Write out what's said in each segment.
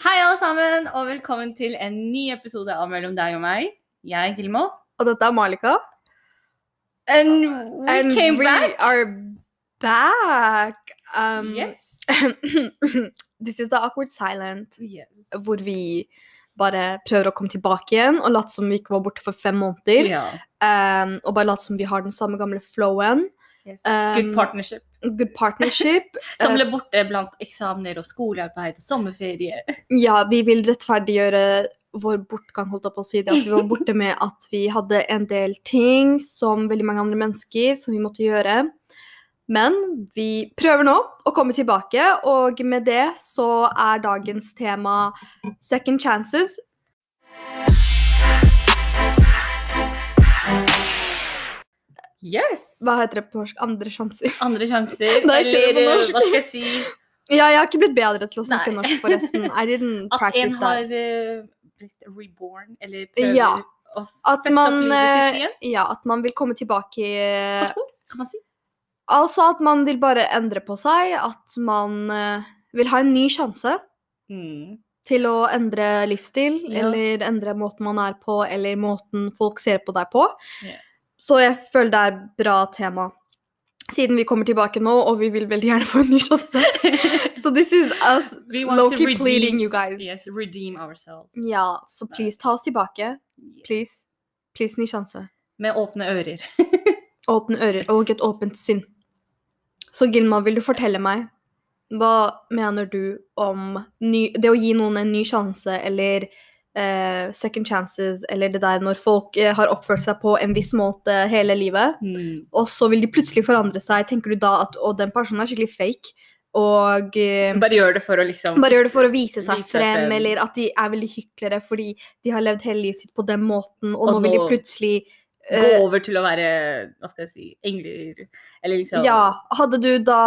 Hei, alle sammen, og velkommen til en ny episode av Mellom deg og meg. Jeg er Gilmo. Og dette er Malika. And we And came we back. are back. Um, Yes. this is the awkward silent, yes. hvor vi bare prøver å komme tilbake igjen og late som vi ikke var borte for fem måneder. Ja. Um, og bare late som vi har den samme gamle flowen. Yes. Um, Good partnership. Good partnership. Som ble borte blant eksamener og skolearbeid og sommerferie. ja, vi vil rettferdiggjøre vår bortgang, holdt jeg på å si det. At vi var borte med at vi hadde en del ting som veldig mange andre mennesker som vi måtte gjøre. Men vi prøver nå å komme tilbake, og med det så er dagens tema second chances. Yes! Hva heter det på norsk? Andre sjanser. Andre sjanser. Eller hva skal jeg si Ja, jeg har ikke blitt bedre til å snakke Nei. norsk, forresten. I didn't At en practice har that. eh, blitt reborn, eller prøver Ja. å sette man, opp livet sitt eh, igjen. ja, at man vil komme tilbake På spor, kan man si. Altså at man vil bare endre på seg, at man uh, vil ha en ny sjanse Mm. til å endre livsstil, Ja. eller endre måten man er på, eller måten folk ser på deg på. Ja. Så jeg føler det er et bra tema. Siden vi kommer tilbake nå, og vi vil veldig gjerne få en ny sjanse. So this is us loki pleading you guys. Yes, redeem ourselves. Ja, så please ta oss tilbake. Please. Please, ny sjanse. Med åpne ører. Åpne ører og et åpent sinn. Så Gilma, vil du fortelle meg hva mener du om ny, det å gi noen en ny sjanse, eller eh, second chances, eller det der når folk eh, har oppført seg på en viss måte hele livet, Mm. og så vil de plutselig forandre seg? Tenker du da at å, den personen er skikkelig fake, og eh, Bare gjør det for å liksom bare gjør det for å vise seg Vise frem, frem. eller at de er veldig hyklere fordi de har levd hele livet sitt på den måten, og, Og nå vil de plutselig Gå eh, over til å være Hva skal jeg si Engler. Eller liksom Ja, hadde du da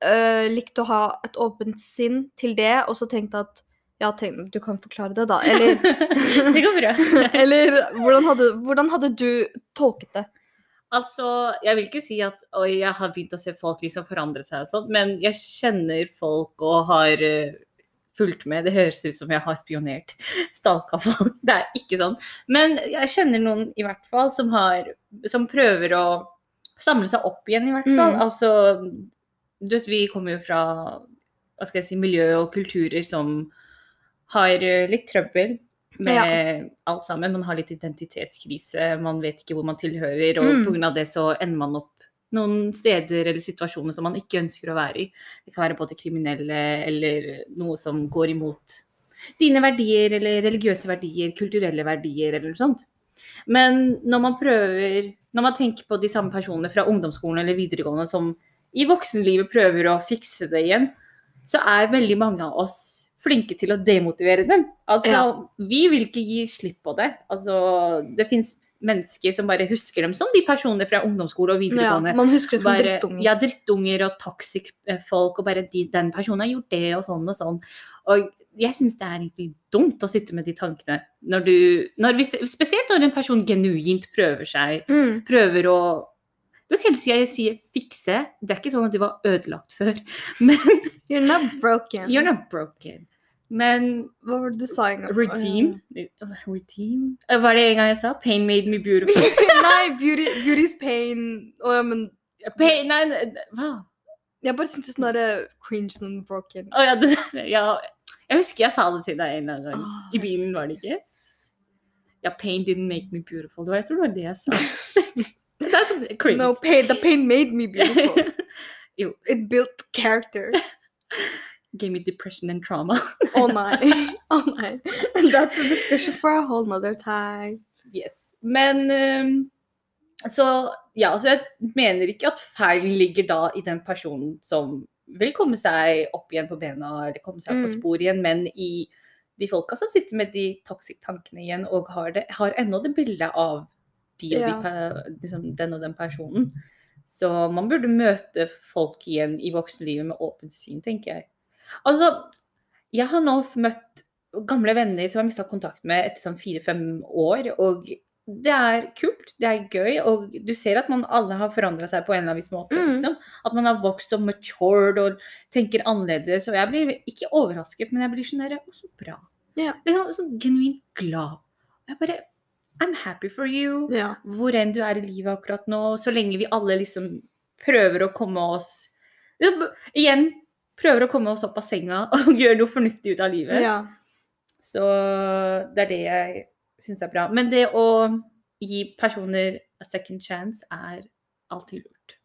Uh, likt å ha et åpent sinn til det, og så tenkt at Ja, tenk, du kan forklare det, da. Eller, det går bra. eller hvordan, hadde, hvordan hadde du tolket det? Altså, jeg vil ikke si at oi, jeg har begynt å se folk liksom forandre seg og sånn, men jeg kjenner folk og har uh, fulgt med. Det høres ut som jeg har spionert. Stalka folk. Det er ikke sånn. Men jeg kjenner noen i hvert fall som har Som prøver å samle seg opp igjen, i hvert fall. Mm. Altså, du vet, vi kommer jo fra hva skal jeg si, miljø og kulturer som har eh, litt trøbbel med alt sammen. Man har litt identitetskrise, man vet ikke hvor man tilhører, og Mm. av det så ender man opp noen steder eller situasjoner som man ikke ønsker å være i. Det kan være både kriminelle eller noe som går imot dine verdier eller religiøse verdier, kulturelle verdier eller noe sånt. Men når man prøver, når man tenker på de samme personene fra ungdomsskolen eller videregående som i voksenlivet prøver å fikse det igjen, så er veldig mange av oss flinke til å demotivere dem. Altså, Ja. vi vil ikke gi slipp på det. Altså, det fins mennesker som bare husker dem som de personene fra ungdomsskole og Ja, videregående. man husker det som Bare- drittunger. Ja, drittunger og toxic eh, folk, og bare de, den personen har gjort det, og sånn og sånn. Og jeg syns det er egentlig dumt å sitte med de tankene når du når vi, Spesielt når en person genuint prøver seg, Mm. prøver å Du vet hele tida jeg sier fikse. Det er ikke sånn at de var ødelagt før. Men You're not broken. You're not broken. Men Hva var det du sa en gang? redeem Redeem? Var Hva er det en gang jeg sa? Pain made me beautiful. Nei, beauty, beauty's pain. Å ja, men Pain, nei, hva? jeg bare tenkte sånn derre cringe den broken. Å ja, det, ja, jeg husker jeg sa det til deg en gang. Oh, I bilen, var det ikke? Ja, pain didn't make me beautiful. Det var, jeg tror det var det jeg sa. det er sånn cringe. No, pain, the pain made me beautiful. jo. It built character. Gave me depression and trauma. Å nei. Oh, nei. That's a discussion for a whole nother time. Yes. Men um, så ja, så jeg mener ikke at feilen ligger da i den personen som vil komme seg opp igjen på bena eller komme seg opp på Mm. spor igjen, men i de folka som sitter med de toxic tankene igjen og har, det, har ennå det bildet av de og de, Ja. liksom, den og den personen. Så man burde møte folk igjen i voksenlivet med åpent syn, tenker jeg. Altså, jeg har nå møtt gamle venner som jeg har mista kontakt med etter sånn fire-fem år, og det er kult, det er gøy, og du ser at man alle har forandra seg på en eller annen viss måte. Mm. Liksom. At man har vokst og matured og tenker annerledes. Og jeg blir ikke overrasket, men jeg blir sånn der Å, så bra. Ja. Liksom, sånn genuint glad. Jeg bare I'm happy for you. Ja. Hvor enn du er i livet akkurat nå, så lenge vi alle liksom prøver å komme oss Igjen prøver å komme oss opp av senga og gjøre noe fornuftig ut av livet. ja. Så det er det jeg syns er bra. Men det å gi personer a second chance er alltid lurt.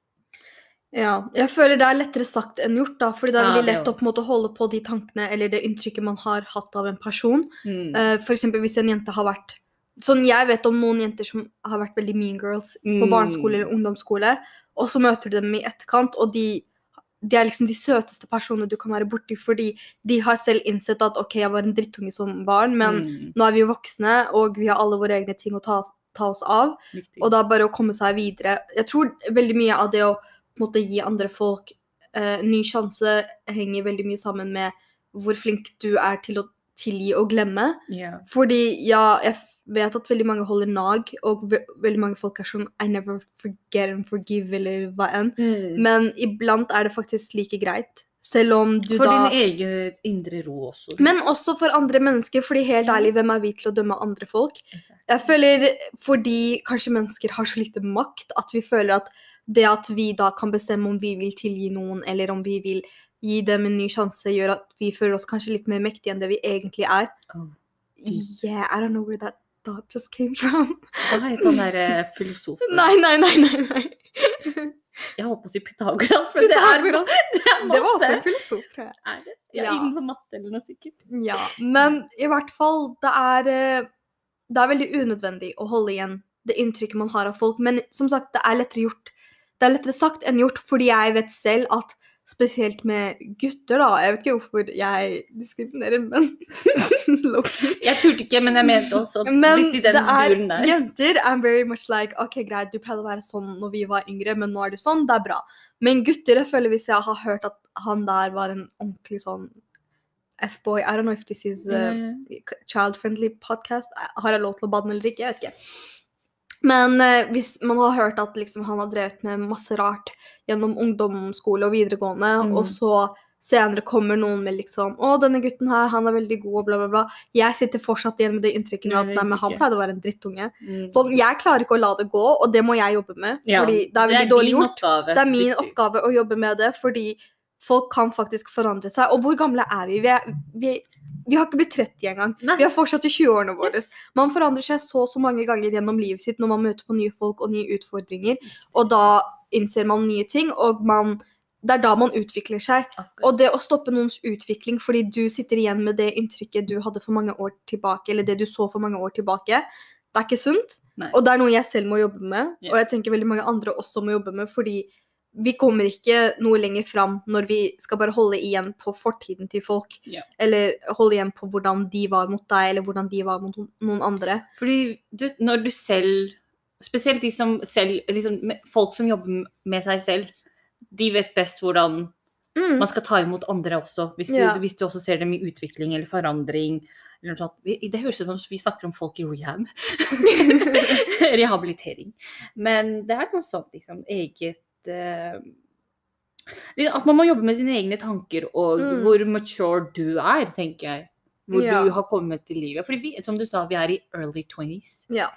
Ja, jeg føler det er lettere sagt enn gjort, da, fordi det er veldig lett å på måte holde på de tankene eller det inntrykket man har hatt av en person. Mm. Uh, for eksempel hvis en jente har vært Sånn, Jeg vet om noen jenter som har vært veldig mean girls på Mm. barneskole eller ungdomsskole, og så møter du dem i etterkant, og de, de er liksom de søteste personene du kan være borti, fordi de har selv innsett at OK, jeg var en drittunge som barn, men Mm. nå er vi jo voksne, og vi har alle våre egne ting å ta, ta oss av. Viktig. Og da bare å komme seg videre. Jeg tror veldig mye av det å måte, gi andre folk eh, ny sjanse henger veldig mye sammen med hvor flink du er til å tilgi og glemme. Yeah. Fordi ja, jeg vet at veldig mange holder nag, og ve veldig mange folk er sånn I never forget and forgive, eller hva enn. Mm. Men iblant er det faktisk like greit. Selv om du For da din egen indre ro også. Men også for andre mennesker, fordi helt ærlig, hvem er vi til å dømme andre folk? Exactly. Jeg føler fordi kanskje mennesker har så lite makt at vi føler at det at vi da kan bestemme om vi vil tilgi noen, eller om vi vil gi dem en ny sjanse, gjør at vi føler oss kanskje litt mer mektige enn det vi egentlig er. Oh. Yeah, I don't know where that thought just came from. Hva het han derre filosofen? nei, nei, nei, nei. nei. Jeg holdt på å si Pythagoras, men det er, det er Det var også en filosof, tror jeg. Er det? Ja, Ja. innenfor matte eller noe sikkert. Ja, men i hvert fall, det er eh, Det er veldig unødvendig å holde igjen det inntrykket man har av folk, men som sagt, det er lettere gjort. Det er lettere sagt enn gjort, fordi jeg vet selv at spesielt med gutter, da Jeg vet ikke hvorfor jeg diskriminerer, men Jeg turte ikke, men jeg mente også Men litt i den det duren der. jenter er very much like OK, greit, du pleide å være sånn når vi var yngre, men nå er du sånn. Det er bra. Men gutter, jeg føler hvis jeg har hørt at han der var en ordentlig sånn F-boy I don't know if this is uh, Mm. child-friendly podcast. Har jeg lov til å banne eller ikke? Jeg vet ikke. Men eh, hvis man har hørt at liksom, han har drevet med masse rart gjennom ungdomsskole og videregående, Mm. og så senere kommer noen med liksom 'Å, denne gutten her, han er veldig god', og bla, bla, bla. Jeg sitter fortsatt igjen med det inntrykket med at nei, men han pleide å være en drittunge. Mm. Sånn, jeg klarer ikke å la det gå, og det må jeg jobbe med. Ja, fordi det er veldig dårlig gjort. Oppgave. Det er min oppgave å jobbe med det, fordi folk kan faktisk forandre seg. Og hvor gamle er vi? Vi, er, vi, vi har ikke blitt 30 engang. Nei. Vi er fortsatt i 20-årene våre. Yes. Man forandrer seg så så mange ganger gjennom livet sitt når man møter på nye folk og nye utfordringer. Og da innser man nye ting, og man, det er da man utvikler seg. Akkurat. Og det å stoppe noens utvikling fordi du sitter igjen med det inntrykket du hadde for mange år tilbake, eller det du så for mange år tilbake, det er ikke sunt. Nei. Og det er noe jeg selv må jobbe med, yeah. og jeg tenker veldig mange andre også må jobbe med, fordi vi kommer ikke noe lenger fram når vi skal bare holde igjen på fortiden til folk. Ja. Eller holde igjen på hvordan de var mot deg, eller hvordan de var mot noen andre. Fordi du, når du selv Spesielt de som selv liksom, Folk som jobber med seg selv, de vet best hvordan Mm. man skal ta imot andre også. Hvis du, Ja. hvis du også ser dem i utvikling eller forandring. Eller noe sånt. Det høres ut som vi snakker om folk i rehab. Rehabilitering. Men det er noe sånt, liksom. Eget At man må jobbe med sine egne tanker og Mm. hvor mature du er, tenker jeg. Hvor Ja. du har kommet til livet. Fordi vi, som du sa, vi er i early 20s. Ja.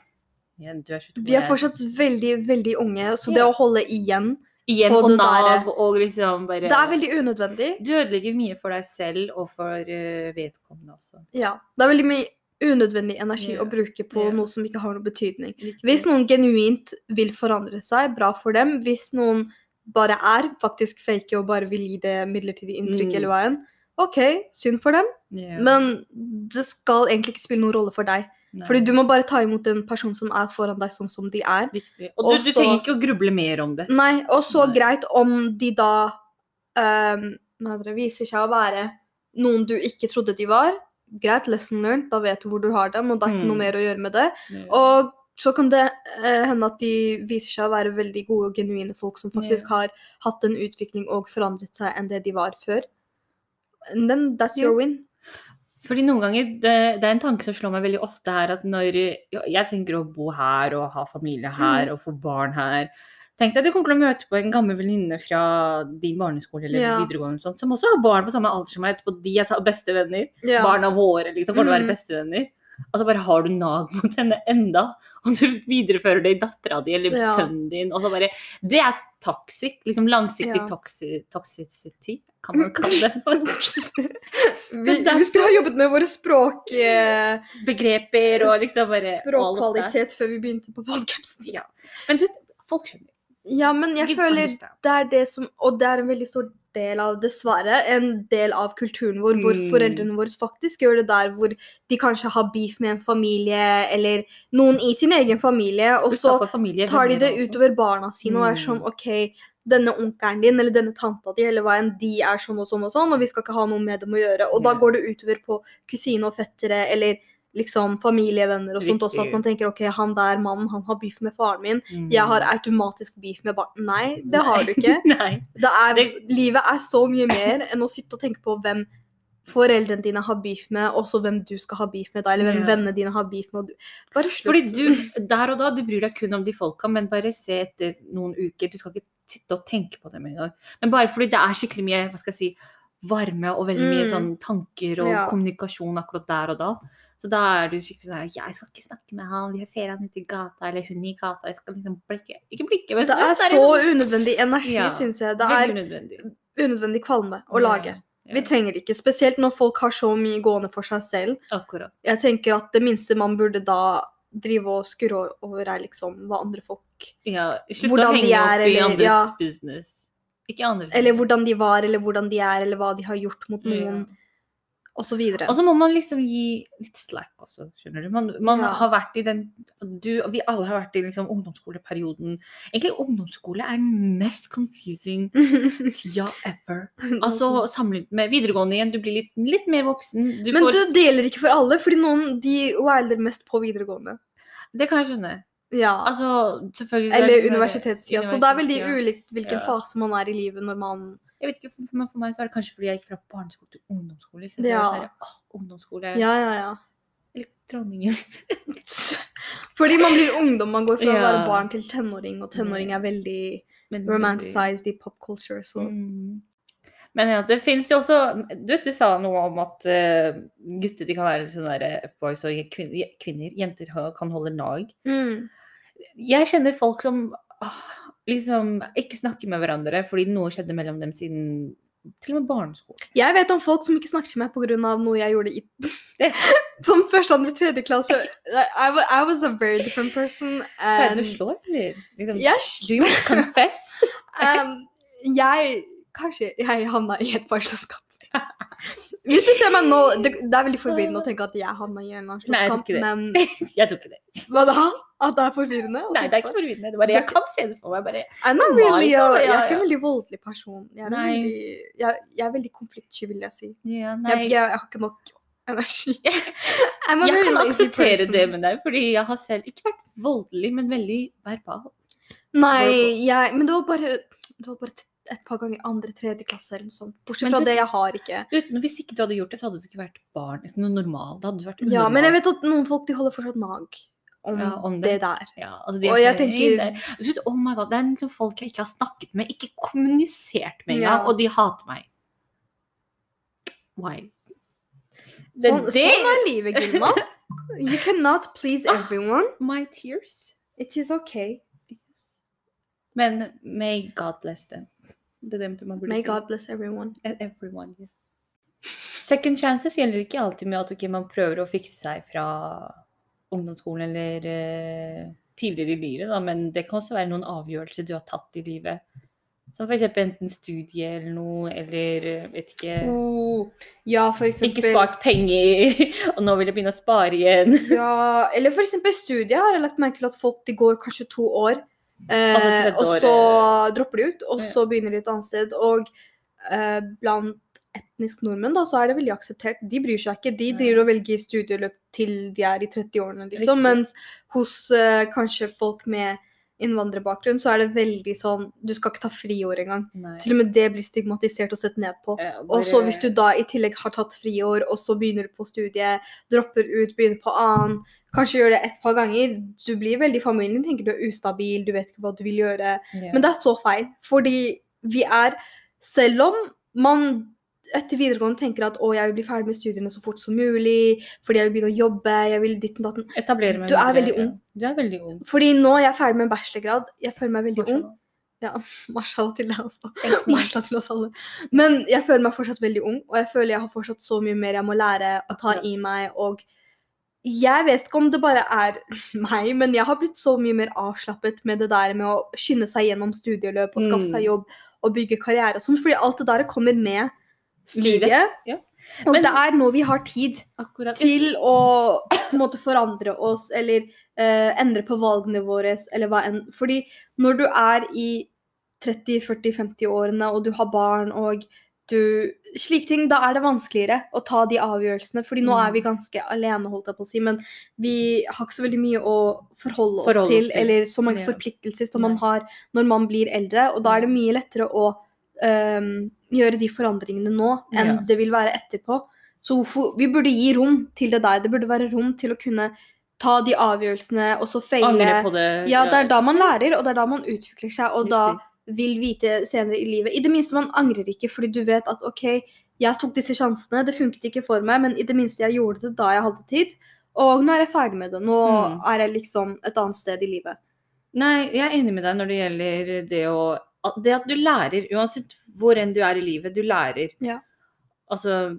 Ja, er 22 Vi er fortsatt veldig, veldig unge, så det å holde igjen Igjen på på, Nav der- og liksom bare Det er veldig unødvendig. Du ødelegger mye for deg selv og for eh, vedkommende også. Ja. Det er veldig mye unødvendig energi yeah. å bruke på yeah. noe som ikke har noe betydning. Riktig. Hvis noen genuint vil forandre seg, bra for dem. Hvis noen bare er faktisk fake og bare vil gi det midlertidig inntrykk Mm. eller hva enn, OK, synd for dem, Yeah. men det skal egentlig ikke spille noen rolle for deg. Nei. Fordi du må bare ta imot en person som er foran deg sånn som de er. Riktig. Og du, du trenger ikke å gruble mer om det. Nei, og så greit om de da det, viser seg å være noen du ikke trodde de var. Greit, lesson learned, da vet du hvor du har dem, og det er ikke Mm. noe mer å gjøre med det. Og så kan det eh, hende at de viser seg å være veldig gode og genuine folk som faktisk har hatt en utvikling og forandret seg enn det de var før. And then that's your win. Fordi noen ganger, det, det er en tanke som slår meg veldig ofte her, at når jeg tenker å bo her og ha familie her og få barn her Tenk deg at du kommer til å møte på en gammel venninne fra din barneskole eller Ja. videregående sånt, som også har barn på samme alder som meg, etterpå de er bestevenner. Ja. Barna våre liksom kommer til å være Mhm. bestevenner. Og så bare har du nag mot henne enda, og du viderefører det i dattera di eller Ja. sønnen din. Og så bare Det er toxic. Liksom langsiktig Ja. toxi toxicity, kan man kalle det. Vi, vi skulle ha jobbet med våre språk, eh, Begreper og liksom bare språkkvalitet før vi begynte på podkasten. Ja. Men du, folk skjønner. Ja, men jeg Give føler det er det som Og det er en veldig stor del av, dessverre, en del av kulturen vår hvor Mm. foreldrene våre faktisk gjør det der hvor de kanskje har beef med en familie, eller noen i sin egen familie, og så familie, tar de det utover barna sine og er Mm. sånn OK, denne onkelen din eller denne tanta di eller hva enn, de er sånn og sånn og sånn, og vi skal ikke ha noe med dem å gjøre. Og da går det utover på kusine og fettere eller liksom familievenner og sånt også, at man tenker OK, han der mannen, han har beef med faren min. Mm. Jeg har automatisk beef med barn. Nei, det har du ikke. Det er, Det- livet er så mye mer enn å sitte og tenke på hvem foreldrene dine har beef med, og så hvem du skal ha beef med, da, eller hvem Ja. vennene dine har beef med. Bare slutt. Fordi du, der og da, du bryr deg kun om de folka, men bare se etter noen uker. Du skal ikke sitte og tenke på dem engang. Men bare fordi det er skikkelig mye, hva skal jeg si, varme og veldig mye Mm. sånn tanker og Ja. kommunikasjon akkurat der og da. Så da er du skikkelig sånn Jeg skal ikke snakke med han, jeg ser han ute i gata, eller hun i gata, jeg skal liksom blikke Ikke blikke, men Det er så unødvendig energi, Ja, syns jeg. Det er unødvendig. unødvendig kvalme å lage. ja, Vi trenger det ikke, spesielt når folk har så mye gående for seg selv. Akkurat. Jeg tenker at det minste man burde da drive og skurre over, er liksom hva andre folk Ja, slutt å henge er, opp i eller- andres ja. business. Ikke andres Eller hvordan de var, eller hvordan de er, eller hva de har gjort mot noen, Ja. videre. Og så må man liksom gi litt slack også, skjønner du. Man, man Ja. har vært i den du, Vi alle har vært i liksom ungdomsskoleperioden. Egentlig ungdomsskole er den mest confusing tida ever. Altså sammenlignet med videregående igjen, du blir litt, litt mer voksen. Du Men får, du deler ikke for alle, fordi noen de wilder mest på videregående. Det kan jeg skjønne. Ja. Altså, så er Eller universitetstida. Så det er veldig ulikt hvilken Ja. fase man er i livet når man Jeg vet ikke, for, men for meg så er det kanskje fordi jeg gikk fra barneskole til ungdomsskole. Ikke? Ja. Der, åh, ungdomsskole Ja, ja, ja. Eller dronningen. Fordi man blir ungdom, man går fra å være barn til tenåring, og tenåring er veldig Men- romanticized i pop culture, så Mm. Men ja, det fins jo også Du vet du sa noe om at uh, gutter de kan være sånne der F-boys og kvin- kvinner, jenter kan holde nag. mm. Jeg kjenner folk som ah, liksom ikke snakker med hverandre fordi noe skjedde mellom dem siden til og med barneskolen. Jeg vet om folk som ikke snakker til meg pga. noe jeg gjorde i Som første, andre, tredje klasse. I, wa- I was a very different person. Er And du slår, eller? Liksom, yes. Do you confess? um, jeg Kanskje jeg havna i et par. Hvis du ser meg nå det, det er veldig forvirrende å tenke at jeg havna i en eller annen slåsskamp, men Jeg tok ikke det. hva da? At det er forvirrende? Nei, det er ikke forvirrende. Det bare, jeg kan se det for meg. bare I'm not really, jeg, jeg er ikke en veldig voldelig person. Jeg er, Nei. veldig, jeg, jeg er veldig konfliktsky, vil jeg si. ja, Jeg, jeg, jeg har ikke nok energi. Jeg kan akseptere det med deg, fordi jeg har selv ikke vært voldelig, men veldig verbal. Nei, jeg, men det var bare, det var bare et, par ganger andre, tredje klasse eller noe sånt. Bortsett fra det jeg har ikke. Uten, hvis ikke du hadde gjort det, så hadde du ikke vært barn. liksom Noe normal. Da hadde du vært Ja, men jeg vet at noen folk de holder fortsatt nag om, Ja, om det. det. der. ja, altså de Og jeg tenker- det oh my God, det er liksom folk jeg ikke har snakket med, ikke kommunisert med engang, Ja. og de hater meg. Why? Det, Sånn, det, sånn er livet, Gilma. You cannot please everyone. everyone. My tears. It is okay. Men may God bless them. Det er det man burde May si. God bless everyone. Everyone, yes. Second chances gjelder ikke alltid med at okay, man prøver å fikse seg fra ungdomsskolen eller uh, tidligere i livet, da, men det kan også være noen avgjørelser du har tatt i livet. Som f.eks. enten studie eller noe, eller eh, vet ikke Oh, ja, for eksempel Ikke spart penger, og nå vil jeg begynne å spare igjen. Ja, eller eksempel studiet har jeg lagt merke til at folk de går kanskje to år, eh, Altså og året. så dropper de ut, og så begynner de et annet sted. Og eh, blant etnisk nordmenn da, så er det veldig akseptert. De bryr seg ikke. De driver og velger studieløp til de er i 30-årene, liksom. Mens hos eh, kanskje folk med innvandrerbakgrunn, så er det veldig sånn Du skal ikke ta friår engang. Nei. Til og med det blir stigmatisert og sett ned på. Eh, Og så hvis du da i tillegg har tatt friår, og så begynner du på studiet, dropper ut, begynner på annen, kanskje gjør det et par ganger, du blir veldig familien, tenker du er ustabil, du vet ikke hva du vil gjøre. Ja. Men det er så feil, fordi vi er Selv om man etter videregående tenker at å, jeg vil bli ferdig med studiene så fort som mulig, fordi jeg vil begynne å jobbe, jeg vil ditten datten. Etablere meg Du er veldig ung. Du er veldig ung. Fordi nå er jeg ferdig med en bachelorgrad, jeg føler meg veldig ung. Ja, Marshall til deg også. Marshall til oss alle. Men jeg føler meg fortsatt veldig ung, og jeg føler jeg har fortsatt så mye mer jeg må lære å ta i meg. Og jeg vet ikke om det bare er meg, men jeg har blitt så mye mer avslappet med det der med å skynde seg gjennom studieløp og skaffe Mm. seg jobb og bygge karriere og sånn, fordi alt det der kommer med studiet. ja. Og Men- det er nå vi har tid Akkurat. til å på en måte forandre oss eller eh, endre på valgene våre eller hva enn. Fordi når du er i 30-40-50-årene og du har barn og du Slike ting, da er det vanskeligere å ta de avgjørelsene. Fordi nå er vi Mm. ganske alene, holdt jeg på å si, men vi har ikke så veldig mye å forholde oss, Forholde oss til, til. eller så mange Ja. forpliktelser som man har når man blir eldre. Og da er det mye lettere å ehm, gjøre de forandringene nå enn Ja. det vil være etterpå. Så hvorfor, vi burde gi rom til det der. Det burde være rom til å kunne ta de avgjørelsene, og så feile. Angre på det. Ja, det er da man lærer, og det er da man utvikler seg, og da vil vite senere i livet. I det minste man angrer ikke, fordi du vet at OK, jeg tok disse sjansene, det funket ikke for meg, men i det minste jeg gjorde det da jeg hadde tid. Og nå er jeg ferdig med det. Nå Mm. er jeg liksom et annet sted i livet. Nei, jeg er enig med deg når det gjelder det å Det at du lærer, uansett hvor enn du er i livet, du lærer. Ja. Altså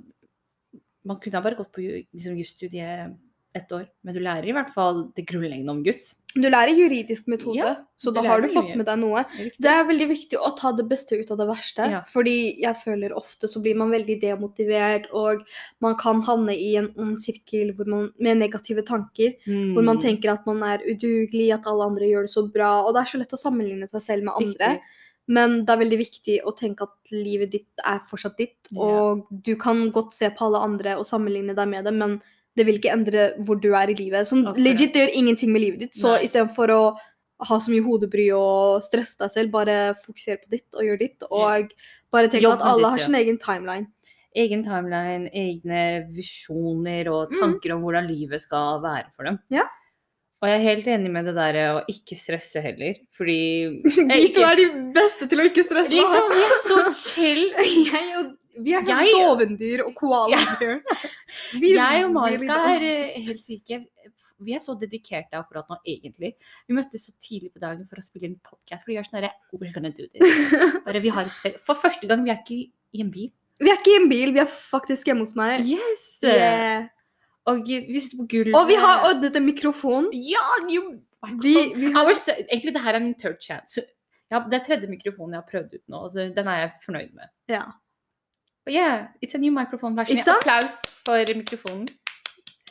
Man kunne ha bare gått på liksom, jusstudiet ett år, men du lærer i hvert fall det grunnleggende om juss. Du lærer juridisk metode, Ja, så da har du fått mye. med deg noe. Riktig. Det er veldig viktig å ta det beste ut av det verste. Ja. Fordi jeg føler ofte så blir man veldig demotivert, og man kan havne i en ond sirkel hvor man, med negative tanker. Hvor man Mm, tenker at man er udugelig, at alle andre gjør det så bra. Og det er så lett å sammenligne seg selv med andre. riktig. Men det er veldig viktig å tenke at livet ditt er fortsatt ditt. Og Og du kan godt se på alle andre og sammenligne deg med dem, men det vil ikke endre hvor du er i livet. Sånn, okay. legit, det gjør ingenting med livet ditt. Så istedenfor å ha så mye hodebry og stresse deg selv, bare fokuser på ditt og gjør ditt. Og bare tenk at alle ditt, har ja. sin egen timeline. Egen timeline, egne visjoner og Mm. tanker om hvordan livet skal være for dem. Ja. Og jeg er helt enig med det der å ikke stresse heller, fordi Vi to er de beste til å ikke stresse. Liksom, vi er så chill. jeg og, vi er Jeg- dovendyr og koaladyr. Jeg og Marika er eh, helt syke. Vi er så dedikerte akkurat nå, egentlig. Vi møttes så tidlig på dagen for å spille inn podkast. For vi er sånn herre gonna. Bare vi har et sted. For første gang, vi er ikke i en bil. Vi er ikke i en bil, vi er faktisk hjemme hos meg. Yes! Yeah. Og vi sitter på gulvet. Og vi har ordnet en mikrofon. Ja! Jo, Vi, vi har Egentlig, det her er min third chance. Ja, det er tredje mikrofonen jeg har prøvd ut nå. Så den er jeg fornøyd med. ja. But yeah, it's a new microphone. Sant? Applaus for mikrofonen.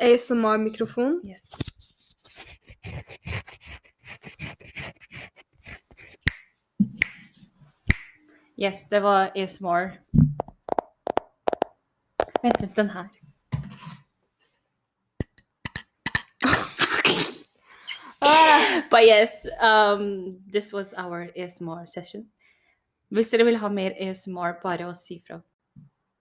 ASMR-mikrofon. Yes. Yes, det var ASMR. Vent vent, den her. But yes, um, this was our ASMR session. Hvis dere vil ha mer ASMR, bare å si fra.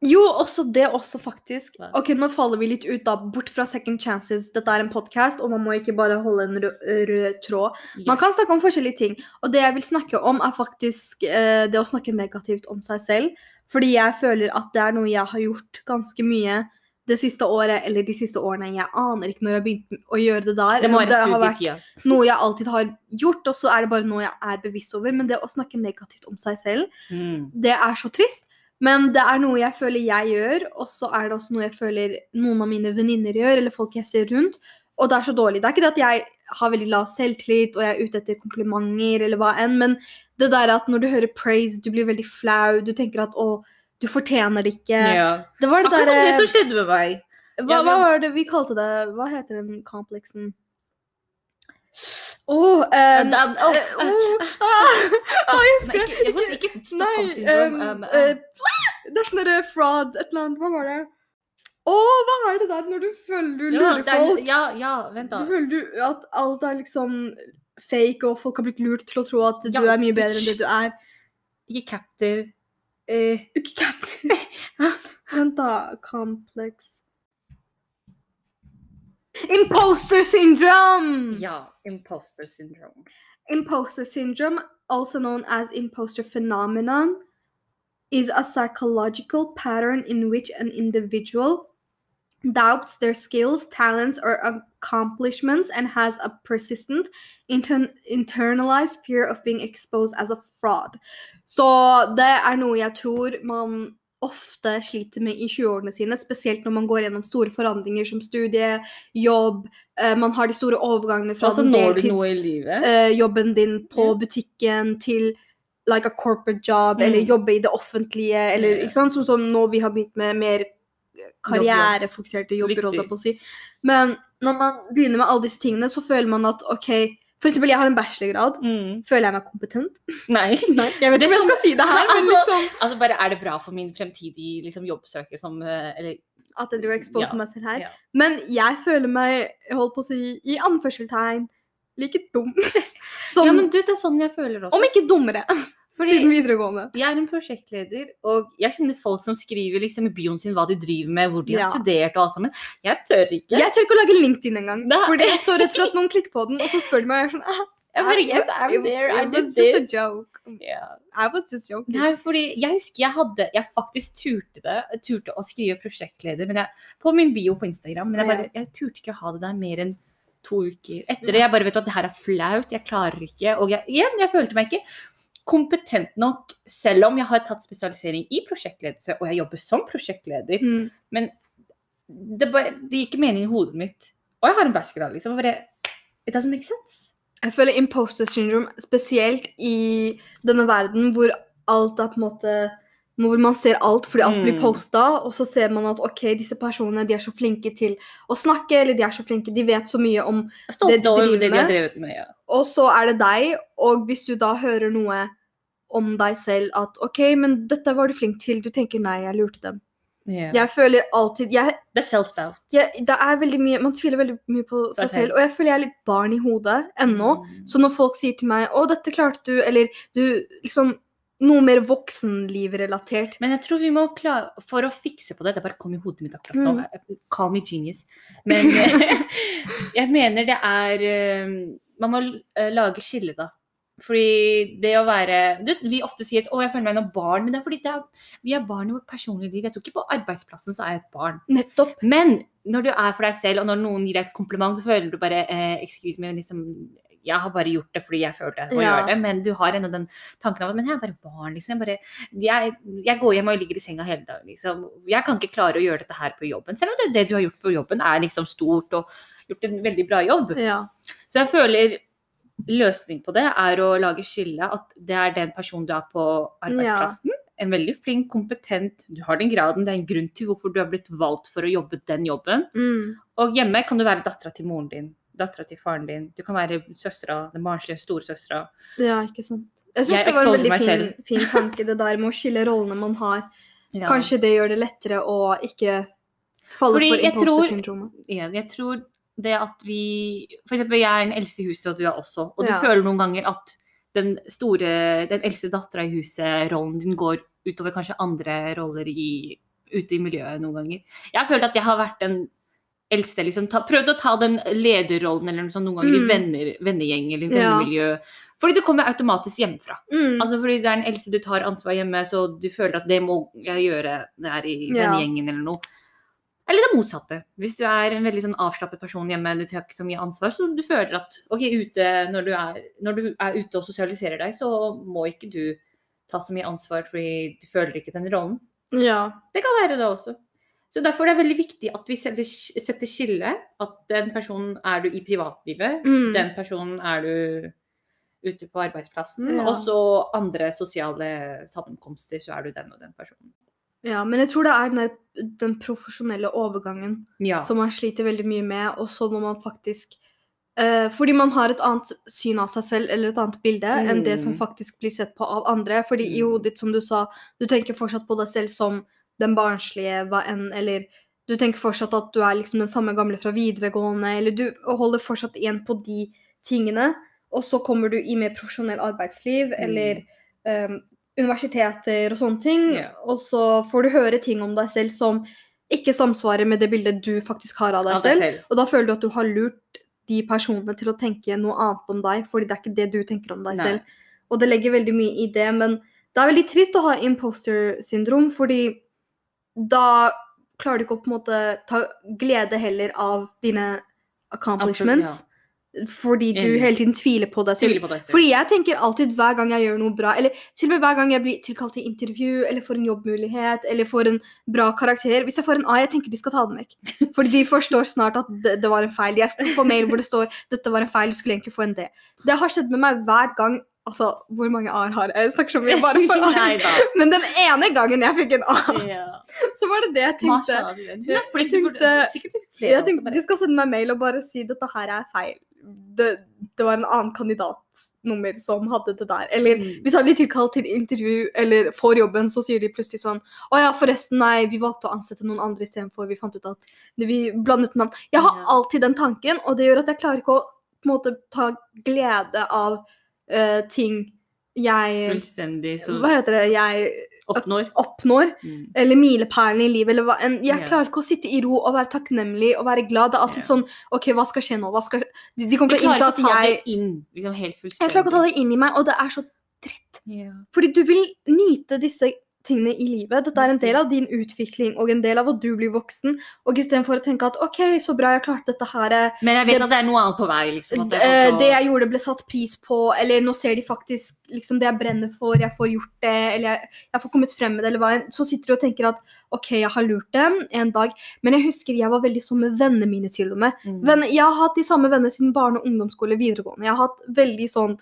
Jo, også det også, faktisk. Ok, Nå faller vi litt ut, da. Bort fra Second Chances. Dette er en podkast, og man må ikke bare holde en rød, rød tråd. Man kan snakke om forskjellige ting. Og det jeg vil snakke om, er faktisk eh, det å snakke negativt om seg selv. Fordi jeg føler at det er noe jeg har gjort ganske mye det siste året, eller de siste årene. Jeg aner ikke når jeg har begynt å gjøre det der. Det om har vært noe jeg alltid har gjort, og så er det bare noe jeg er bevisst over. Men det å snakke negativt om seg selv, Mm. det er så trist. Men det er noe jeg føler jeg gjør, og så er det også noe jeg føler noen av mine venninner gjør, eller folk jeg ser rundt. Og det er så dårlig. Det er ikke det at jeg har veldig lav selvtillit og jeg er ute etter komplimenter eller hva enn, men det der at når du hører praise, du blir veldig flau, du tenker at å, du fortjener det ikke. Ja. Det var det Akkurat sånn det som skjedde med meg. hva, hva var det vi kalte det? Hva heter den kompleksen? Åh em, Da- åh, uh, åh, ah, ah, jeg Nei, skrev ikke, ikke Nei, Stockholm syndrom. em, um, uh, eh, det er sånn fraud, et eller annet. Hva var det? Å, hva er det der når du føler du lurer ja, er- folk? ja, ja, vent Du føler du at alt er liksom fake, og folk har blitt lurt til å tro at du Ja, er mye bedre enn det du er. Ikke captive. Ikke cap- Complex Imposter syndrome! ja, imposter syndrome. Imposter syndrome, also known as imposter phenomenon, is a psychological pattern in which an individual doubts their skills, talents, or accomplishments and has a persistent inter internalized fear of being exposed as a fraud. Så det er noe jeg tror man ofte sliter med i 20-årene sine, spesielt når man går gjennom store forandringer som studie, jobb, eh, man har de store overgangene fra Altså deltidsjobben eh, din på butikken til like a corporate job, Mm. eller jobbe i det offentlige, eller ikke sant, som, som nå vi har begynt med mer karrierefokuserte jobber, holdt jeg på å si. Men når man begynner med alle disse tingene, så føler man at OK, for eksempel jeg har en bachelorgrad, Mm. føler jeg meg kompetent? Nei. Nei, jeg vet ikke om jeg skal si det her, men Altså, liksom Altså bare er det bra for min fremtidige liksom, jobbsøker som eh, Eller at jeg driver og exposer Ja, meg selv her. ja. Men jeg føler meg, holdt på å si, i anførselstegn, like dum. Som, Ja, men du, det er sånn jeg føler også. om ikke dummere, Fordi- siden videregående. Jeg er en prosjektleder, og jeg kjenner folk som skriver liksom i bioen sin hva de driver med, hvor de Ja. har studert og alt sammen. Jeg tør ikke. Jeg tør ikke å lage LinkedIn engang. Fordi jeg er så redd for at noen klikker på den, og så spør de meg jeg er sånn ah, Jeg bare, yes, I'm there, I did was just a joke. Ja. I was just joking. Nei, fordi jeg husker jeg hadde Jeg faktisk turte det. Jeg turte å skrive prosjektleder men jeg, på min bio på Instagram, men jeg, bare, jeg turte ikke å ha det der mer enn to uker. Etter det jeg bare vet at det her er flaut, jeg klarer ikke. Og jeg, igjen, jeg følte meg ikke kompetent nok, selv om jeg har tatt spesialisering i prosjektledelse, og jeg jobber som prosjektleder. Mm. Men det, bare, det gir ikke mening i hodet mitt. Og jeg har en bachelor, liksom. Bare, It doesn't make sense. Jeg føler imposter syndrome, spesielt i denne verden hvor alt er på en måte hvor man ser alt fordi alt blir Mm. posta, og så ser man at ok, disse personene de er så flinke til å snakke, eller de er så flinke, de vet så mye om stolt Det de driver det de har med. drevet med. Ja. Og så er det deg, og hvis du da hører noe om deg selv at OK, men dette var du flink til, du tenker nei, jeg lurte dem. Yeah. Jeg føler alltid jeg, Det er self-doubt. Det er veldig mye Man tviler veldig mye på seg okay. selv. selv, og jeg føler jeg er litt barn i hodet ennå. Mm. Så når folk sier til meg 'Å, dette klarte du', eller du liksom Noe mer voksenlivrelatert. Men jeg tror vi må klare For å fikse på det Det bare kom i hodet mitt akkurat nå. Mm. Call me genius. Men jeg mener det er eh, Man må eh, lage skille, da. Fordi det å være du, Vi ofte sier at 'å, jeg føler meg som barn', men det er fordi det er, vi er barn i vårt personlige liv. Jeg tror ikke på arbeidsplassen så er jeg et barn. Nettopp. Men når du er for deg selv, og når noen gir deg et kompliment, så føler du bare eh, 'excuse me', liksom jeg har bare gjort det fordi jeg følte jeg må Ja. gjøre det, men du har ennå den tanken av at men jeg er bare barn, liksom. Jeg, bare, jeg, jeg går hjem og ligger i senga hele dagen, liksom. Jeg kan ikke klare å gjøre dette her på jobben. Selv om det, det du har gjort på jobben er liksom stort og gjort en veldig bra jobb. Ja. Så jeg føler løsning på det er å lage skille at det er den personen du er på arbeidsplassen. En veldig flink, kompetent, du har den graden, det er en grunn til hvorfor du har blitt valgt for å jobbe den jobben. Mm. Og hjemme kan du være dattera til moren din, dattera til faren din, du kan være søstera, den barnslige storesøstera. ja, ikke sant. Jeg syns det var en veldig fin, fin tanke, det der med å skille rollene man har. Ja. Kanskje det gjør det lettere å ikke falle Fordi for jeg tror- imposter-syndromet. igjen, jeg tror det at vi eksempel, jeg er den eldste i huset, og du er også. Og du Ja. føler noen ganger at den store, den eldste dattera i huset, rollen din går utover kanskje andre roller i, ute i miljøet noen ganger. Jeg har følt at jeg har vært den eldste, liksom. Ta, prøvd å ta den lederrollen eller noe sånt noen ganger Mm. i venner, vennegjeng eller Ja. vennemiljø. Fordi det kommer automatisk hjemmefra. Mm. Altså fordi det er den eldste du tar ansvar hjemme, så du føler at det må jeg gjøre her i Ja. vennegjengen eller noe. Eller det motsatte. Hvis du er en veldig sånn avslappet person hjemme, du tar ikke så mye ansvar, så du føler at ok, ute, når, du er, når du er ute og sosialiserer deg, så må ikke du ta så mye ansvar fordi du føler ikke den rollen. Ja. Det kan være det også. Så derfor er det veldig viktig at vi setter, skille. At den personen er du i privatlivet, Mm. den personen er du ute på arbeidsplassen, Ja. og så andre sosiale sammenkomster, så er du den og den personen. Ja. Men jeg tror det er den, der, den profesjonelle overgangen Ja. som man sliter veldig mye med, og så når man faktisk eh, Fordi man har et annet syn av seg selv eller et annet bilde enn det som Mm. faktisk blir sett på av andre. Fordi i Mm. hodet ditt, som du sa, du tenker fortsatt på deg selv som den barnslige, hva enn, eller du tenker fortsatt at du er liksom den samme gamle fra videregående, eller du holder fortsatt igjen på de tingene. og så kommer du i mer profesjonell arbeidsliv eller um, universiteter og sånne ting, Ja. og så får du høre ting om deg selv som ikke samsvarer med det bildet du faktisk har av deg Av deg selv. selv. Og da føler du at du har lurt de personene til å tenke noe annet om deg, fordi det er ikke det du tenker om deg Nei. selv. Og det legger veldig mye i det, men det er veldig trist å ha imposter syndrom, fordi da klarer du ikke å på en måte ta glede heller av dine accomplishments, fordi du hele tiden tviler på deg selv. På deg selv. Fordi jeg tenker alltid hver gang jeg gjør noe bra, eller til og med hver gang jeg blir tilkalt til intervju, eller får en jobbmulighet, eller får en bra karakter Hvis jeg får en A, jeg tenker de skal ta den vekk. Fordi de forstår snart at det, det var en feil. Jeg får få mail hvor det står 'dette var en feil, du skulle egentlig få en D'. Det har skjedd med meg hver gang. Altså, hvor mange A-er har jeg? Jeg snakker så mye bare for A. Men den ene gangen jeg fikk en A, Ja. så var det det jeg tenkte. Masha, Jeg tenkte- du flere. Jeg tenkte De skal sende meg mail og bare si 'dette her er feil'. Det, det var en annen kandidatnummer som hadde det der. Eller Mm. hvis jeg blir tilkalt til intervju eller får jobben, så sier de plutselig sånn Å ja, forresten, nei, vi valgte å ansette noen andre istedenfor. Vi fant ut at vi blandet navn. Jeg har yeah. alltid den tanken, og det gjør at jeg klarer ikke å måte ta glede av uh, ting jeg Fullstendig så Hva heter det? Jeg oppnår. oppnår. Mm. Eller milepælene i livet. Eller hva en, Jeg klarer ikke å sitte i ro og være takknemlig og være glad. Det er alltid yeah. sånn OK, hva skal skje nå? Hva skal De, de kommer til å innse at jeg inn liksom. Jeg klarer ikke å ta det inn i meg, og det er så dritt. Yeah. Fordi du vil nyte disse tingene i livet. Dette er en del av din utvikling og en del av at du blir voksen. Og istedenfor å tenke at OK, så bra, jeg klarte dette her. eh, Men jeg vet Det- at det er noe annet på vei. liksom. Det, er det jeg gjorde, ble satt pris på, eller nå ser de faktisk liksom det jeg brenner for, jeg får gjort det, eller jeg, jeg får kommet frem med det, eller hva enn. Så sitter du og tenker at OK, jeg har lurt dem en dag. Men jeg husker jeg var veldig sånn med vennene mine, til og med. Mm. Venner, jeg har hatt de samme vennene siden barne- og ungdomsskole, videregående. Jeg har hatt veldig sånn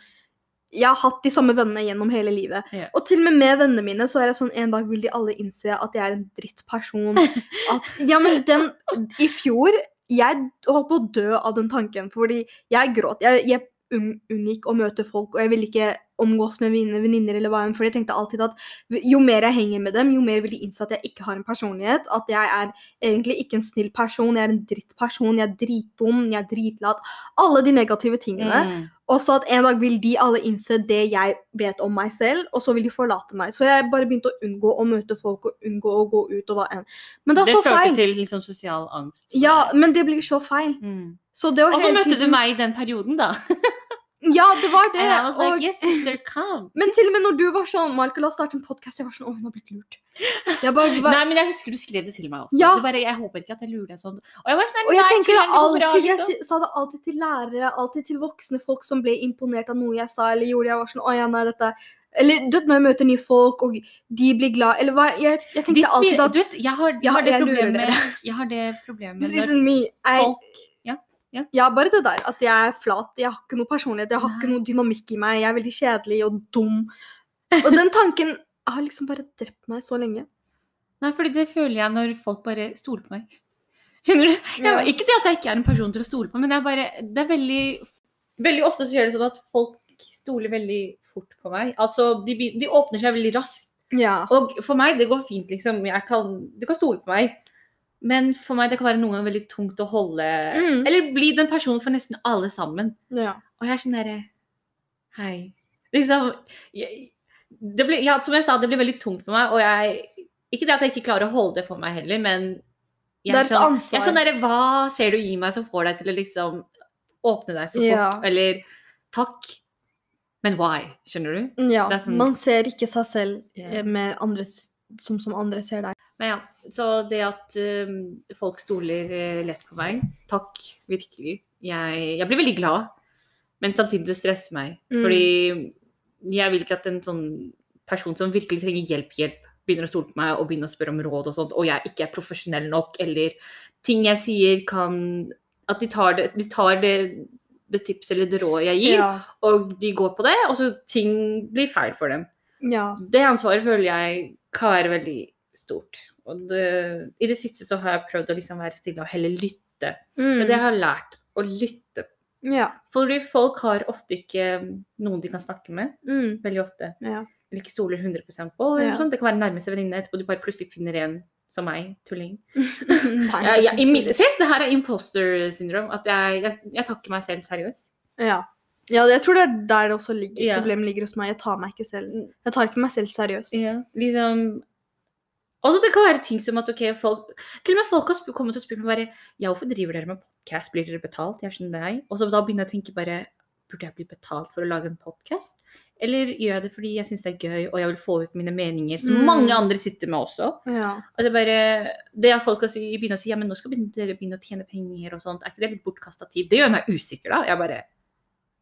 jeg har hatt de samme vennene gjennom hele livet. Yeah. Og til og med med vennene mine så er det sånn en dag vil de alle innse at jeg er en drittperson. At, ja, men den I fjor Jeg holdt på å dø av den tanken, fordi jeg gråt. Jeg, jeg un- unngikk å møte folk, og jeg ville ikke omgås med mine venninner eller hva enn, for jeg tenkte alltid at jo mer jeg henger med dem, jo mer vil de innse at jeg ikke har en personlighet, at jeg er egentlig ikke en snill person, jeg er en drittperson, jeg er dritdum, jeg er dritlat. Alle de negative tingene. Mm. Og så at en dag vil de alle innse det jeg vet om meg selv, og så vil de forlate meg. Så jeg bare begynte å unngå å møte folk og unngå å gå ut og hva enn. Men det er Det så førte til liksom sosial angst. Ja, men det blir så feil. Mm. Så det Og så møtte møtte du meg i den perioden, da. Ja, det var det. Was like, og... yes, sister. Men til og med når du var sånn Malka, la oss starte en podkast, jeg var sånn Å, hun har blitt lurt. Jeg bare, Nei, men jeg husker du skrev det til meg også. Ja. Bare, jeg håper ikke at jeg lurer deg sånn. Og jeg var sånn, Og jeg tenker det det alltid, jeg liksom. sa det alltid til lærere, alltid til voksne folk som ble imponert av noe jeg sa eller gjorde. Jeg var sånn Å ja, nei, dette Eller du vet når jeg møter nye folk, og de blir glad Eller hva Jeg, jeg tenkte alltid at du vet, jeg har, jeg har det jeg lurer problemet dere. Jeg har det problemet når folk Ja. Ja, bare det der. At jeg er flat. Jeg har ikke noe personlighet. Jeg har ikke Nei. noe dynamikk i meg. Jeg er veldig kjedelig og dum. Og den tanken har liksom bare drept meg så lenge. Nei, fordi det føler jeg når folk bare stoler på meg. Skjønner du? Ja. Jeg, ikke det at jeg ikke er en person til å stole på, men det er bare Det er veldig Veldig ofte så gjør det sånn at folk stoler veldig fort på meg. Altså, de, de åpner seg veldig raskt. Ja. Og for meg, det går fint, liksom. Jeg kan, du kan stole på meg. Men for meg, det kan være noen ganger veldig tungt å holde Mm. Eller bli den personen for nesten alle sammen. ja. Og jeg er sånn derre Hei. Liksom jeg, det ble, ja, Som jeg sa, det blir veldig tungt for meg, og jeg Ikke det at jeg ikke klarer å holde det for meg heller, men jeg Det er et sånn, ansvar. Jeg er sånn derre Hva ser du i meg som får deg til å liksom åpne deg så fort? Ja. Eller takk, men why? Skjønner du? ja. Sånn- Man ser ikke seg selv yeah. med andres, som som andre ser deg. Men ja, så det at um, folk stoler eh, lett på meg, takk, virkelig. Jeg, jeg blir veldig glad, men samtidig det stresser meg. Mm. Fordi jeg vil ikke at en sånn person som virkelig trenger hjelp, hjelp, begynner å stole på meg og begynner å spørre om råd og sånt, og jeg ikke er profesjonell nok, eller ting jeg sier kan At de tar det, de tar det, det tipset eller det rådet jeg gir, Ja. og de går på det, og så ting blir feil for dem ja. det ansvaret føler jeg kan være veldig stort. Og det, I det siste så har jeg prøvd å liksom være stille og heller lytte. Mm. Men det har jeg lært å lytte. ja. Fordi folk har ofte ikke noen de kan snakke med. Mm. Veldig ofte. ja. Eller ikke stoler 100% på. Ja. Sånn. Det kan være nærmeste venninne, etterpå du bare plutselig finner en som meg, tulling. ja, Jeg, jeg, se, det her er imposter syndrom. At jeg, jeg, jeg tar ikke meg selv seriøst. Ja. Ja, jeg tror det er der det også ligger. Yeah. Problemet ligger hos meg. Jeg tar meg ikke selv Jeg tar ikke meg selv seriøst. Yeah. liksom Altså, det kan være ting som at ok, folk Til og med folk har kommet kommet og spurt meg bare Ja, hvorfor driver dere med podkast? Blir dere betalt? Jeg skjønner deg. Og så da begynner jeg å tenke bare Burde jeg bli betalt for å lage en podkast? Eller gjør jeg det fordi jeg syns det er gøy, og jeg vil få ut mine meninger, som Mm. mange andre sitter med også? Ja. Altså bare, Det at folk begynner si, å si ja, men nå skal dere begynne å tjene penger og sånt, er ikke det litt bortkasta tid? Det gjør meg usikker, da. Jeg bare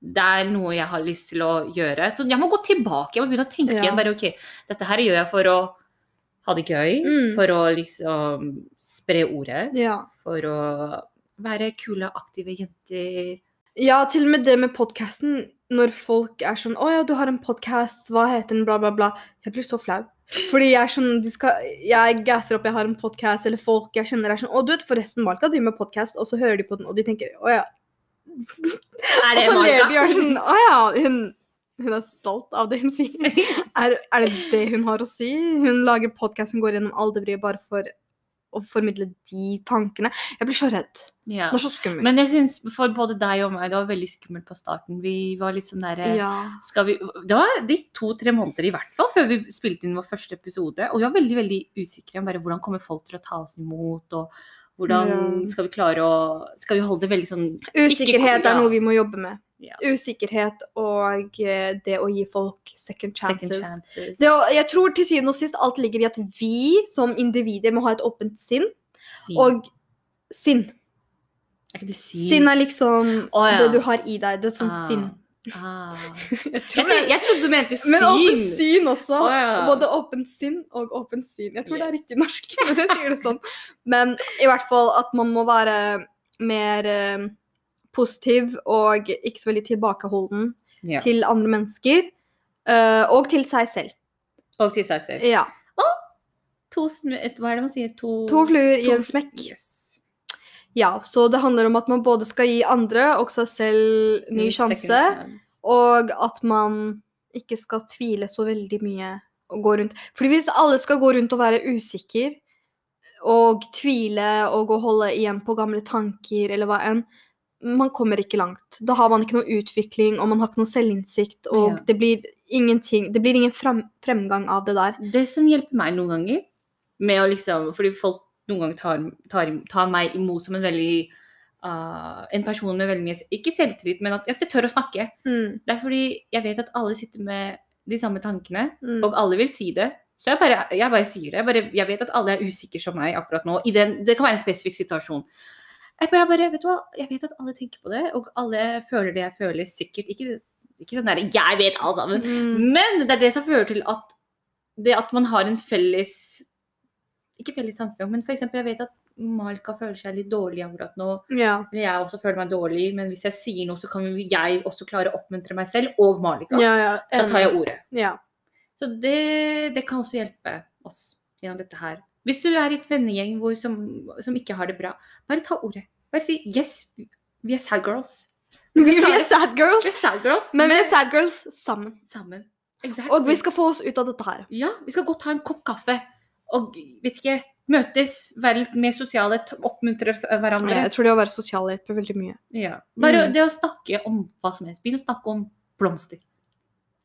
Det er noe jeg har lyst til å gjøre. Så jeg må gå tilbake. Jeg må begynne å tenke Ja. igjen. bare ok, Dette her gjør jeg for å ha det gøy, Mm. for å liksom spre ordet, ja. for å være kule, aktive jenter. Ja, til og med det med podkasten. Når folk er sånn 'Å ja, du har en podkast. Hva heter den?' Bla, bla, bla. Jeg blir så flau. Fordi jeg er sånn de skal, Jeg gasser opp, jeg har en podkast, eller folk jeg kjenner er sånn 'Å, du vet forresten, Malka driver med podkast', og så hører de på den, og de tenker 'Å ja'. Er Og så ler de og er sånn 'Å ja, hun, hun er stolt av det hun sier'. Er, er det det hun har å si? Hun lager podkast, hun går gjennom alderbryet bare for å formidle de tankene. Jeg blir så redd. Ja. Det er så skummelt. Men jeg syns for både deg og meg, det var veldig skummelt på starten. Vi var litt sånn derre ja. vi, Det var de to-tre måneder i hvert fall før vi spilte inn vår første episode. Og vi var veldig veldig usikre om bare hvordan kommer folk til å ta oss imot. og hvordan skal vi klare å Skal vi holde det veldig sånn Usikkerhet er noe vi må jobbe med. Ja. Usikkerhet og eh, det å gi folk second chances. second chances? Det, jeg tror til syvende og sist alt ligger i at vi som individer må ha et åpent sinn. Syn. Og sinn. er ikke det sinn? Sinn er liksom Å, ja. det du har i deg. Det er sånn Ah. sinn. Ah. Jeg Jeg, trodde, jeg trodde du mente syn. Men åpent syn også. Oh, ja. Både åpent sinn og åpent syn. Jeg tror det er ikke riktig norsk når jeg sier det sånn. Men i hvert fall at man må være mer eh, positiv og ikke så veldig tilbakeholden Ja. til andre mennesker. Uh, og til seg selv. Og til seg selv. Ja. To, sm- hva er det man sier? To, To fluer i en smekk. Yes. Ja, så det handler om at man både skal gi andre og seg selv ny sjanse. Og at man ikke skal tvile så veldig mye og gå rundt. Fordi hvis alle skal gå rundt og være usikker og tvile og å holde igjen på gamle tanker eller hva enn, man kommer ikke langt. Da har man ikke noe utvikling, og man har ikke noe selvinnsikt, og Ja. det blir ingenting Det blir ingen frem, fremgang av det der. Det som hjelper meg noen ganger, med å liksom Fordi folk noen ganger tar, tar, tar meg imot som en veldig uh, En person med veldig mye Ikke selvtillit, men at jeg tør å snakke. Mm, Det er fordi jeg vet at alle sitter med de samme tankene, mm. og alle vil si det. Så jeg bare, jeg bare sier det. Jeg, bare, jeg vet at alle er usikre som meg akkurat nå. I den, det kan være en spesifikk situasjon. Jeg bare, jeg bare, vet du hva, jeg vet at alle tenker på det, og alle føler det jeg føler, sikkert. Ikke, ikke sånn der, jeg vet alt sammen. Mm. Men det er det som fører til at det at man har en felles Ikke felles tankegang, men f.eks. jeg vet at Malka føler seg litt dårlig akkurat nå. Ja. Eller jeg også føler meg dårlig, men hvis jeg sier noe, så kan jeg også klare å oppmuntre meg selv og Malika. ja, ja. Da tar jeg ordet. Ja. Så det, det kan også hjelpe oss gjennom dette her. Hvis du er i et vennegjeng som, som ikke har det bra, bare ta ordet. Bare si 'yes, vi er sad girls'. Vi er sad girls, Vi er sad girls, men vi er sad girls sammen. sammen. Exactly. Og vi skal få oss ut av dette her. Ja, vi skal godt ta en kopp kaffe og vet ikke, møtes, være litt mer sosiale, oppmuntre hverandre. Jeg tror det å være sosial hjelper veldig mye. Ja. Bare Mm. det å snakke om hva som helst. Begynn å snakke om blomster.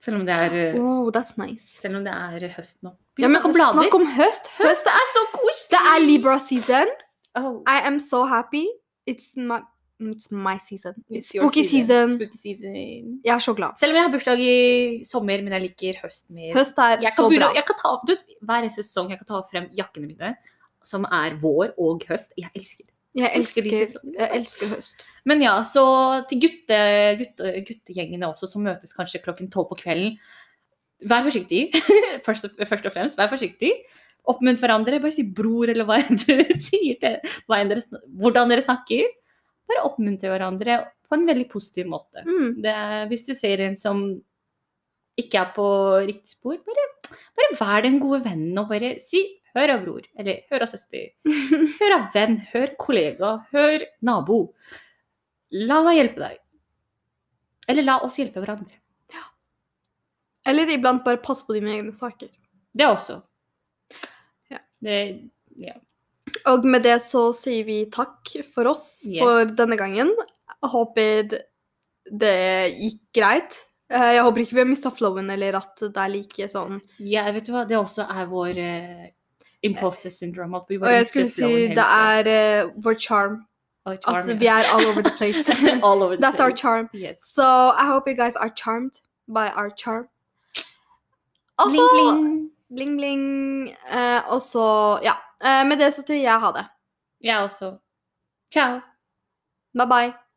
Selv om det er, eh, Oh, that's nice. selv om det er høst nå. Ja, men snakk om høst. Høst Det er så koselig! Det er Libra season. Oh. I am so happy. It's my, it's my season. It's spooky season. Spooky season. Jeg er så glad. Selv om jeg har bursdag i sommer, men jeg liker høst mer. Høst er jeg så kan, bra. jeg kan ta, du, hver sesong jeg kan ta frem jakkene mine, som er vår og høst. Jeg elsker det. Jeg elsker jeg elsker høst. Men ja, så til gutte, gutte, guttegjengene også, som møtes kanskje klokken tolv på kvelden. Vær forsiktig, først og, først og fremst. Vær forsiktig. Oppmunt hverandre. Bare si 'bror' eller hva enn du sier til hva enn dere, hvordan dere snakker. Bare oppmuntre hverandre på en veldig positiv måte. Mm. Det er, hvis du ser en som ikke er på riktig spor, bare, bare vær den gode vennen og bare si 'hør av bror', eller 'hør av søster'. Hør av venn, hør kollega, hør nabo. La meg hjelpe deg. Eller la oss hjelpe hverandre. Eller iblant bare passe på dine egne saker. Det også. Ja. Det, ja. Og med det så sier vi takk for oss Yes. for denne gangen. Jeg håper det gikk greit. Eh, Jeg håper ikke vi har mista flowen, eller at det er like sånn Ja, vet du hva, det også er vår uh, imposter syndrome. Og jeg skulle si det er uh, vår charm. Oi, charm, Altså, yeah. vi er all over the place. All over the That's our charm. Yes. So I hope you guys are charmed by our charm. Also, Bling, bling. Bling, bling. Eh, og så, ja. Eh, med det så sier jeg ha det. Jeg også. Ciao. Bye bye.